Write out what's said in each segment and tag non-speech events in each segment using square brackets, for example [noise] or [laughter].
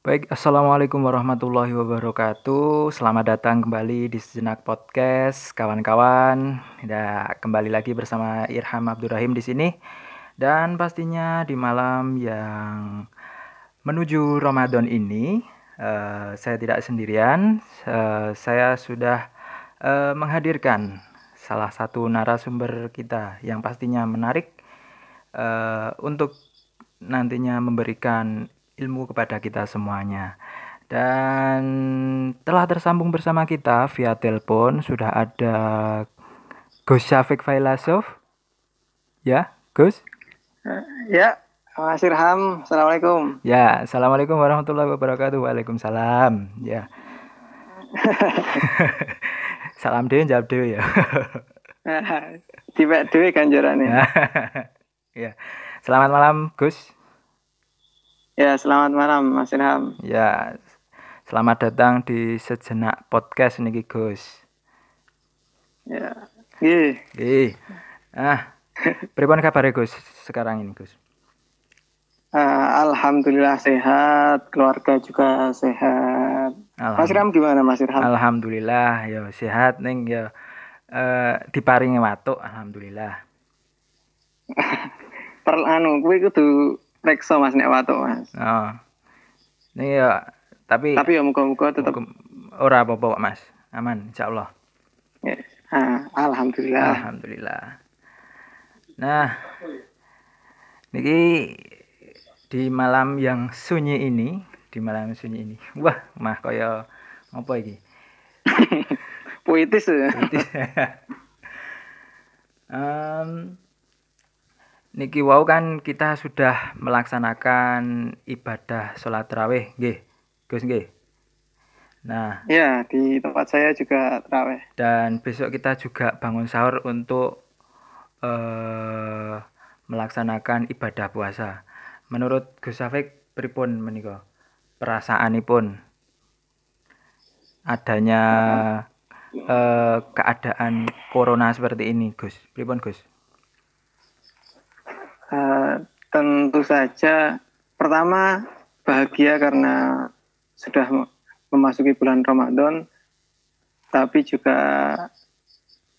Baik, Assalamualaikum warahmatullahi wabarakatuh. Selamat datang kembali di Sejenak Podcast, kawan-kawan. Ya, kembali lagi bersama Irham Abdurrahim di sini. Dan pastinya di malam yang menuju Ramadan ini, uh, saya tidak sendirian. Uh, saya sudah uh, menghadirkan salah satu narasumber kita yang pastinya menarik uh, untuk nantinya memberikan ilmu kepada kita semuanya. Dan telah tersambung bersama kita via telepon sudah ada Gus Syafiq Failasov. Ya, Gus? Ya, Mas Irham. Assalamualaikum. Ya, Assalamualaikum warahmatullahi wabarakatuh. Waalaikumsalam. Ya. [laughs] Salam dewe jawab dewe ya. [laughs] Tiba dewe ganjarannya. [laughs] ya. Selamat malam, Gus. Ya, selamat malam Mas Ilham. Ya, selamat datang di sejenak podcast nih Gus. Ya, Gih. Gih. Ah, pripun kabar Gus sekarang ini Gus? Uh, Alhamdulillah sehat, keluarga juga sehat. Mas Ilham gimana Mas Ilham? Alhamdulillah, ya sehat neng ya. Uh, diparingi watuk, alhamdulillah. [laughs] Perlu anu kuwi kudu reksa Mas nek watu Mas. Oh. Ini ya tapi Tapi ya muga-muga tetep ora apa-apa Mas. Aman insyaallah. Ya. Ah, alhamdulillah. Alhamdulillah. Nah, niki di malam yang sunyi ini, di malam sunyi ini. Wah, mah kaya apa iki? [laughs] Puitis ya. Puitis. [laughs] um, Niki wau kan kita sudah melaksanakan ibadah sholat terawih, nggih. Gus nggih. Nah, ya di tempat saya juga terawih. Dan besok kita juga bangun sahur untuk uh, melaksanakan ibadah puasa. Menurut Gus Safik pripun menika? Perasaanipun adanya uh, keadaan corona seperti ini, Gus. Pripun, Gus? Uh, tentu saja pertama bahagia karena sudah memasuki bulan Ramadan, tapi juga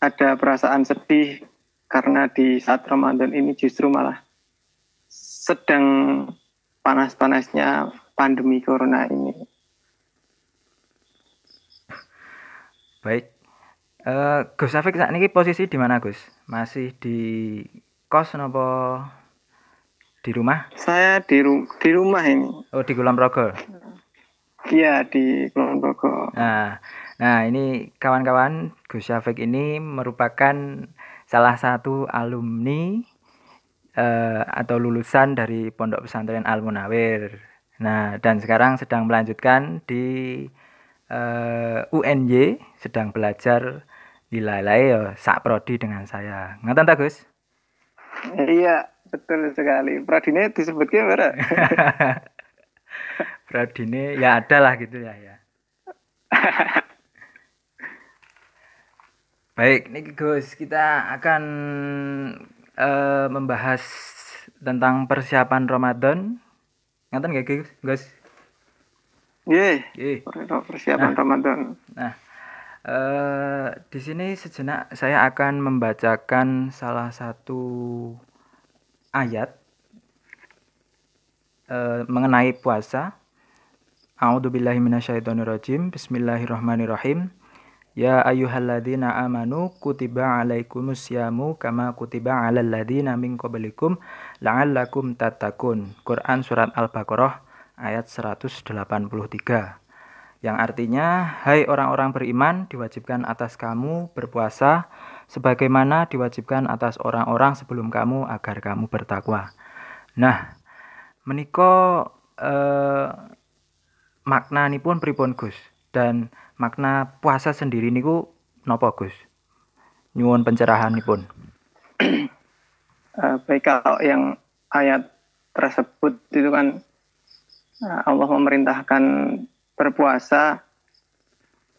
ada perasaan sedih karena di saat Ramadan ini justru malah sedang panas-panasnya pandemi corona ini. Baik, uh, Gus Afik saat ini posisi di mana Gus? Masih di kos nopo di rumah? Saya di, ru di rumah ini. Oh, di Kulon Progo. Iya, di Kulon Progo. Nah, nah ini kawan-kawan Gus Syafiq ini merupakan salah satu alumni uh, atau lulusan dari Pondok Pesantren Al Munawir. Nah, dan sekarang sedang melanjutkan di eh, UNJ, sedang belajar di Lalai ya, sak prodi dengan saya. Ngatain tak Gus? Iya, Betul sekali. Pradine disebutnya apa? [laughs] Pradine ya ada lah gitu ya ya. [laughs] Baik, nih Gus, kita akan uh, membahas tentang persiapan Ramadan. Ngatain gak Gus? Gus? Yeah, persiapan nah, Ramadan. Nah, uh, di sini sejenak saya akan membacakan salah satu ayat uh, mengenai puasa. A'udzubillahi minasyaitonirrajim. Bismillahirrahmanirrahim. Ya ayyuhalladzina amanu kutiba alaikumus yamu kama kutiba alal ladzina min qablikum la'allakum tattaqun. Quran surat Al-Baqarah ayat 183. Yang artinya, hai orang-orang beriman, diwajibkan atas kamu berpuasa sebagaimana diwajibkan atas orang-orang sebelum kamu agar kamu bertakwa. Nah, menika eh, makna ini pun pripun Gus dan makna puasa sendiri niku nopo Gus? Nyuwun pencerahan ini pun. uh, [clears throat] baik kalau yang ayat tersebut itu kan uh, Allah memerintahkan berpuasa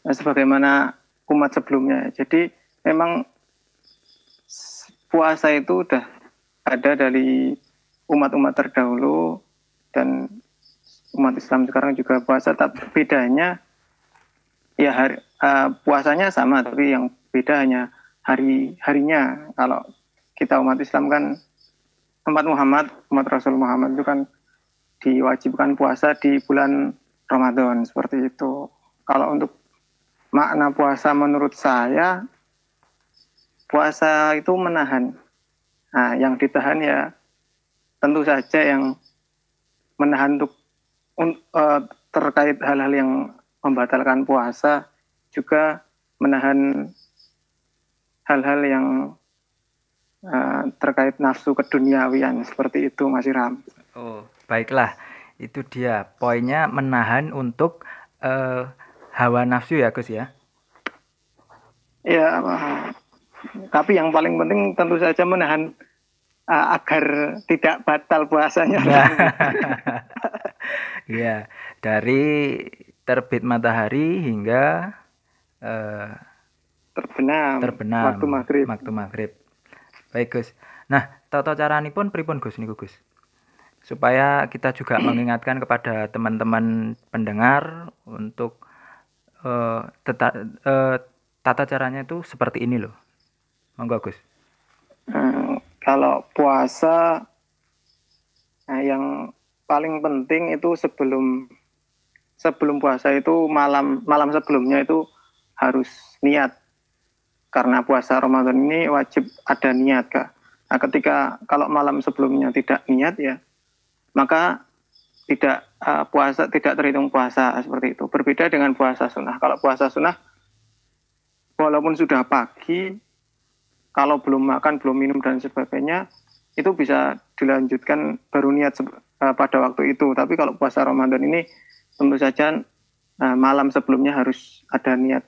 uh, sebagaimana umat sebelumnya. Jadi memang puasa itu udah ada dari umat-umat terdahulu dan umat Islam sekarang juga puasa, tapi bedanya ya hari, uh, puasanya sama, tapi yang beda hanya hari harinya. Kalau kita umat Islam kan umat Muhammad, umat Rasul Muhammad itu kan diwajibkan puasa di bulan Ramadan seperti itu. Kalau untuk makna puasa menurut saya puasa itu menahan. Nah, yang ditahan ya tentu saja yang menahan untuk uh, terkait hal-hal yang membatalkan puasa juga menahan hal-hal yang uh, terkait nafsu keduniawian seperti itu Mas Iram. Oh, baiklah. Itu dia poinnya menahan untuk uh, hawa nafsu ya Gus ya. Ya, tapi yang paling penting tentu saja menahan uh, agar tidak batal puasanya. [laughs] Iya, dari terbit matahari hingga uh, terbenam, terbenam waktu maghrib. Waktu maghrib. Baik Gus. Nah, tata cara ini pun pripun Gus niku Gus? Supaya kita juga mengingatkan kepada teman-teman pendengar untuk uh, teta, uh, tata caranya itu seperti ini loh. Monggo Gus. Hmm, kalau puasa nah yang paling penting itu sebelum sebelum puasa itu malam malam sebelumnya itu harus niat karena puasa Ramadan ini wajib ada niat kak. Nah, ketika kalau malam sebelumnya tidak niat ya maka tidak uh, puasa tidak terhitung puasa seperti itu. Berbeda dengan puasa sunnah. Kalau puasa sunnah walaupun sudah pagi kalau belum makan, belum minum dan sebagainya, itu bisa dilanjutkan baru niat uh, pada waktu itu. Tapi kalau puasa Ramadan ini tentu saja uh, malam sebelumnya harus ada niat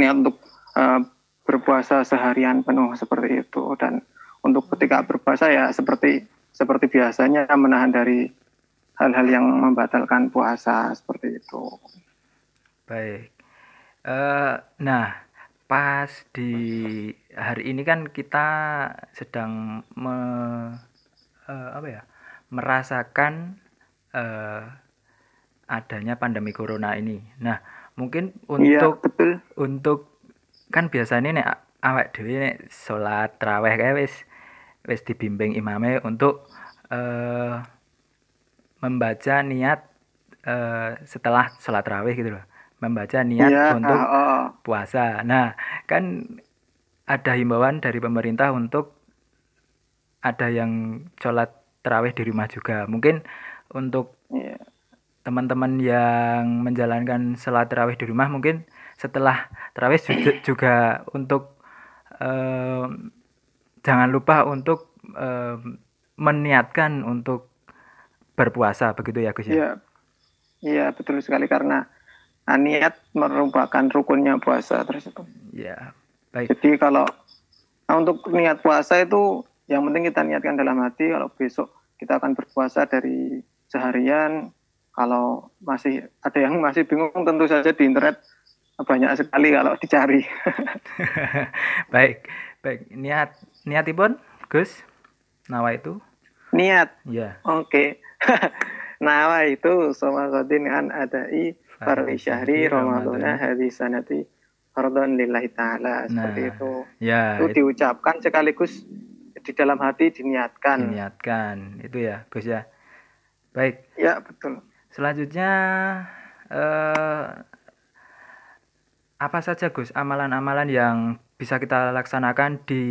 niat untuk uh, berpuasa seharian penuh seperti itu dan untuk ketika berpuasa ya seperti seperti biasanya menahan dari hal-hal yang membatalkan puasa seperti itu. Baik. Uh, nah, pas di hari ini kan kita sedang me, uh, apa ya merasakan uh, adanya pandemi corona ini. Nah, mungkin iya, untuk ya, betul. untuk kan biasanya nih awak dewi nih sholat terawih kayak wis wis dibimbing imame untuk uh, membaca niat uh, setelah sholat terawih gitu loh membaca niat ya, untuk oh, puasa. Nah, kan ada himbauan dari pemerintah untuk ada yang sholat terawih di rumah juga. Mungkin untuk ya. teman-teman yang menjalankan sholat terawih di rumah mungkin setelah terawih juga, juga untuk um, jangan lupa untuk um, meniatkan untuk berpuasa begitu ya Gus ya. Iya. Iya, betul sekali karena niat merupakan rukunnya puasa tersebut. Ya, baik. Jadi kalau nah untuk niat puasa itu yang penting kita niatkan dalam hati kalau besok kita akan berpuasa dari seharian. Kalau masih ada yang masih bingung tentu saja di internet banyak sekali kalau dicari. [laughs] baik, baik. Niat niat ibon, Gus? Nawa itu? Niat. Ya. Oke. Okay. [laughs] Nawa itu sama an adai Farli syahri Ramadana hadis sanati fardhan lillahi ta'ala seperti nah, itu. Ya, itu, itu diucapkan sekaligus di dalam hati diniatkan. Diniatkan. Itu ya, Gus ya. Baik. Ya, betul. Selanjutnya eh apa saja Gus amalan-amalan yang bisa kita laksanakan di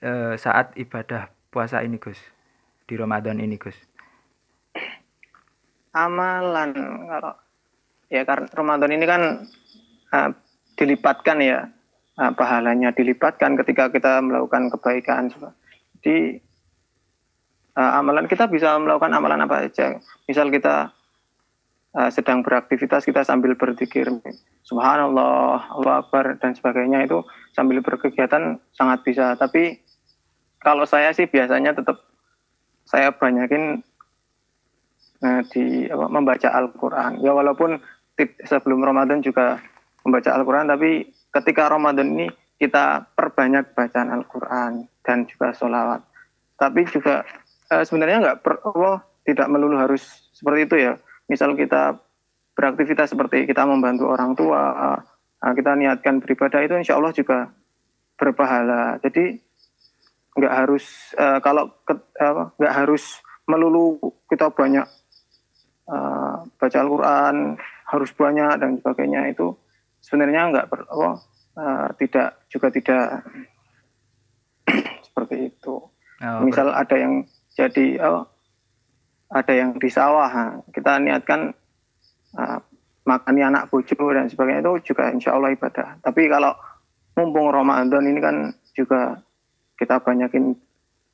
eh, saat ibadah puasa ini Gus? Di Ramadan ini Gus? Amalan kalau ya karena Ramadan ini kan uh, dilipatkan ya uh, pahalanya dilipatkan ketika kita melakukan kebaikan. Jadi uh, amalan kita bisa melakukan amalan apa saja misal kita uh, sedang beraktivitas kita sambil berzikir subhanallah Allah akbar dan sebagainya itu sambil berkegiatan sangat bisa. Tapi kalau saya sih biasanya tetap saya banyakin nah, di apa, membaca Al-Quran. Ya walaupun sebelum Ramadan juga membaca Al-Quran, tapi ketika Ramadan ini kita perbanyak bacaan Al-Quran dan juga sholawat. Tapi juga eh, sebenarnya nggak per, tidak melulu harus seperti itu ya. Misal kita beraktivitas seperti kita membantu orang tua, uh, kita niatkan beribadah itu insya Allah juga berpahala. Jadi nggak harus uh, kalau nggak harus melulu kita banyak uh, baca Al-Quran harus banyak dan sebagainya itu sebenarnya nggak per, oh, uh, tidak juga tidak [clears throat] seperti itu. Oh, Misal ber... ada yang jadi oh, ada yang di sawah, kita niatkan uh, makani anak bojo dan sebagainya itu juga insya Allah ibadah. Tapi kalau mumpung Ramadan ini kan juga kita banyakin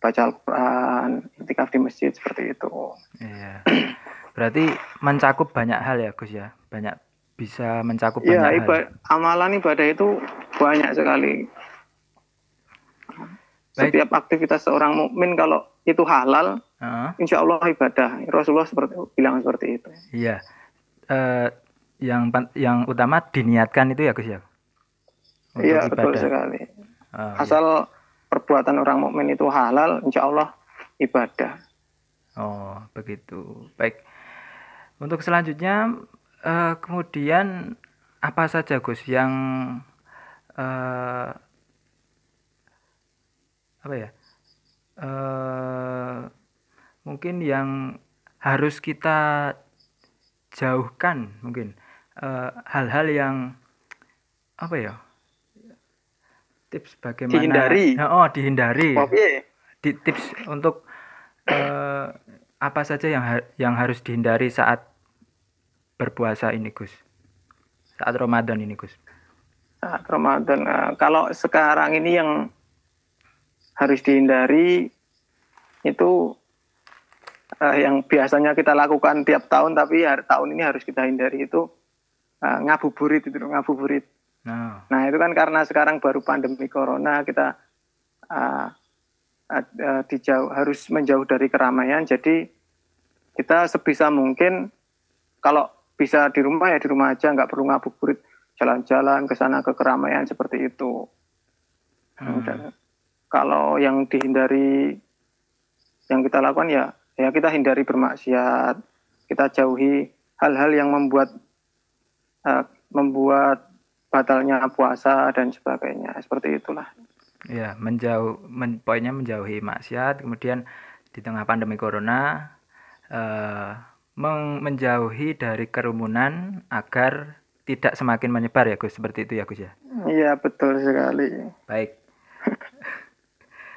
baca Al-Quran, itikaf di masjid seperti itu. Iya. [clears throat] Berarti mencakup banyak hal ya Gus ya, banyak bisa mencakup ya, banyak ibadah, hal. Amalan ibadah itu banyak sekali. Baik. Setiap aktivitas seorang mukmin kalau itu halal, uh-huh. insya Allah ibadah. Rasulullah seperti bilang seperti itu. Iya. Uh, yang yang utama diniatkan itu ya Gus ya. Iya betul sekali. Oh, Asal iya. perbuatan orang mukmin itu halal, insya Allah ibadah. Oh begitu. Baik. Untuk selanjutnya uh, kemudian apa saja Gus yang uh, apa ya uh, mungkin yang harus kita jauhkan mungkin hal-hal uh, yang apa ya tips bagaimana dihindari. Oh dihindari. Oh, di tips untuk uh, apa saja yang ha yang harus dihindari saat berpuasa ini Gus saat Ramadan ini Gus saat Ramadan uh, kalau sekarang ini yang harus dihindari itu uh, yang biasanya kita lakukan tiap tahun tapi hari, tahun ini harus kita hindari itu uh, ngabuburit itu ngabuburit Nah. nah itu kan karena sekarang baru pandemi corona kita uh, uh, uh, dijauh harus menjauh dari keramaian. Jadi kita sebisa mungkin kalau bisa di rumah ya di rumah aja, nggak perlu ngabuburit jalan-jalan ke sana ke keramaian seperti itu. Hmm. Dan kalau yang dihindari yang kita lakukan ya ya kita hindari bermaksiat, kita jauhi hal-hal yang membuat uh, membuat batalnya puasa dan sebagainya seperti itulah ya menjauh men, poinnya menjauhi maksiat kemudian di tengah pandemi corona uh, menjauhi dari kerumunan agar tidak semakin menyebar ya Gus? Seperti itu ya Gus ya? Iya betul sekali. Baik.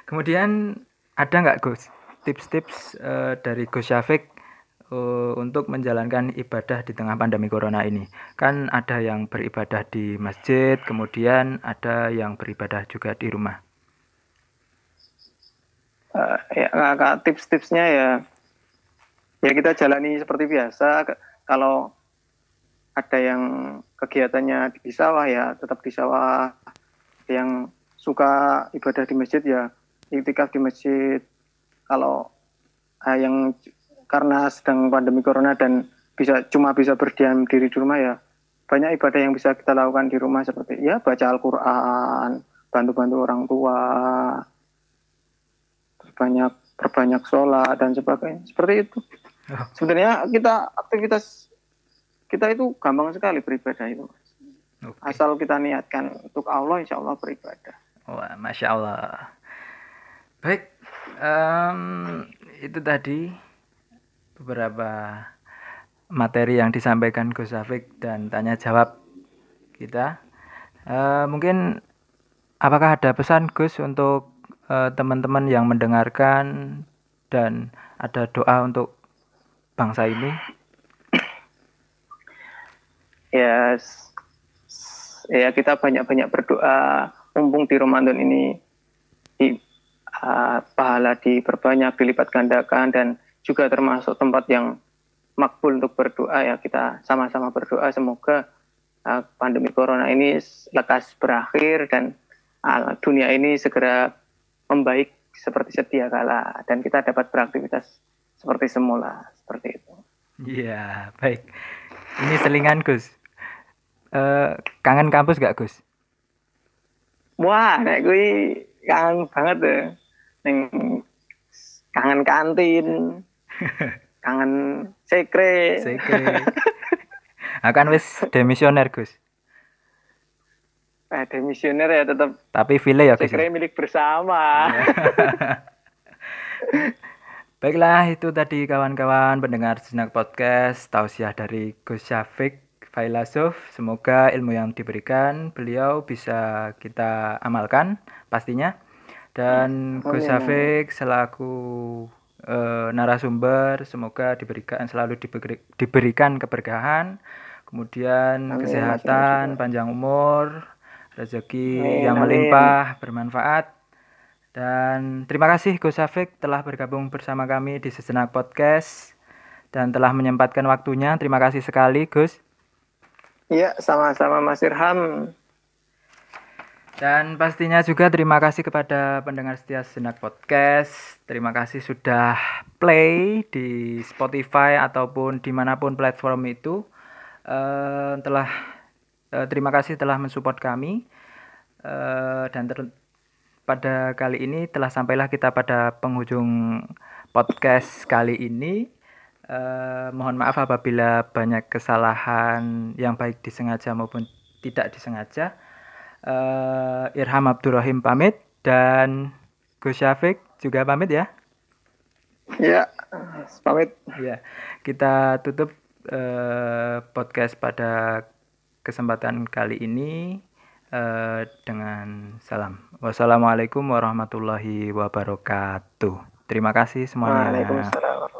Kemudian ada nggak Gus tips-tips uh, dari Gus Syafiq uh, untuk menjalankan ibadah di tengah pandemi corona ini. Kan ada yang beribadah di masjid, kemudian ada yang beribadah juga di rumah. Uh, ya, kak, tips-tipsnya ya, ya kita jalani seperti biasa. Kalau ada yang kegiatannya di sawah ya tetap di sawah. Yang suka ibadah di masjid ya iktikaf di masjid. Kalau uh, yang karena sedang pandemi corona dan bisa cuma bisa berdiam diri di rumah ya banyak ibadah yang bisa kita lakukan di rumah seperti ya baca Al-Quran, bantu-bantu orang tua, banyak perbanyak sholat dan sebagainya seperti itu. Sebenarnya kita aktivitas kita itu gampang sekali beribadah itu. Okay. Asal kita niatkan untuk Allah, insya Allah beribadah. Wah, masya Allah. Baik, um, itu tadi beberapa materi yang disampaikan Gus Safik dan tanya jawab kita. Uh, mungkin apakah ada pesan Gus untuk uh, teman-teman yang mendengarkan dan ada doa untuk bangsa ini? Ya, ya kita banyak-banyak berdoa. Mumpung di Ramadan ini di, uh, pahala diperbanyak, dilipat gandakan dan juga termasuk tempat yang makbul untuk berdoa ya kita sama-sama berdoa. Semoga uh, pandemi corona ini lekas berakhir dan uh, dunia ini segera membaik seperti sedia kala. Dan kita dapat beraktivitas seperti semula seperti itu. Iya baik. Ini selingan Gus. Uh, kangen kampus gak Gus? Wah, nek gue kangen banget deh. Neng kangen kantin, [laughs] kangen sekre Sekre. [laughs] Akan wis demisioner Gus. eh demisioner ya tetap Tapi file ya Gus. ya? sekre milik bersama [laughs] Baiklah, itu tadi kawan-kawan pendengar Sejenak Podcast, tausiah dari Gus Syafiq Failasuf. Semoga ilmu yang diberikan beliau bisa kita amalkan pastinya. Dan Gus Amin, Syafiq selaku eh, narasumber, semoga diberikan selalu diberi- diberikan keberkahan, kemudian Amin, kesehatan, panjang umur, rezeki Amin, yang melimpah, bermanfaat. Dan terima kasih Gus Safik telah bergabung bersama kami di Sejenak Podcast dan telah menyempatkan waktunya. Terima kasih sekali Gus. Iya, sama-sama Mas Irham. Dan pastinya juga terima kasih kepada pendengar setia Sejenak Podcast. Terima kasih sudah play di Spotify ataupun di mana pun platform itu. Eh, telah eh, terima kasih telah mensupport kami. Eh, dan ter- pada kali ini telah sampailah kita pada penghujung podcast kali ini. Eh, mohon maaf apabila banyak kesalahan yang baik disengaja maupun tidak disengaja. Eh, Irham Abdurrahim pamit dan Gus Syafiq juga pamit ya. Iya, pamit. Ya, kita tutup eh, podcast pada kesempatan kali ini eh, dengan salam. Wassalamualaikum warahmatullahi wabarakatuh. Terima kasih semuanya. Waalaikumsalam.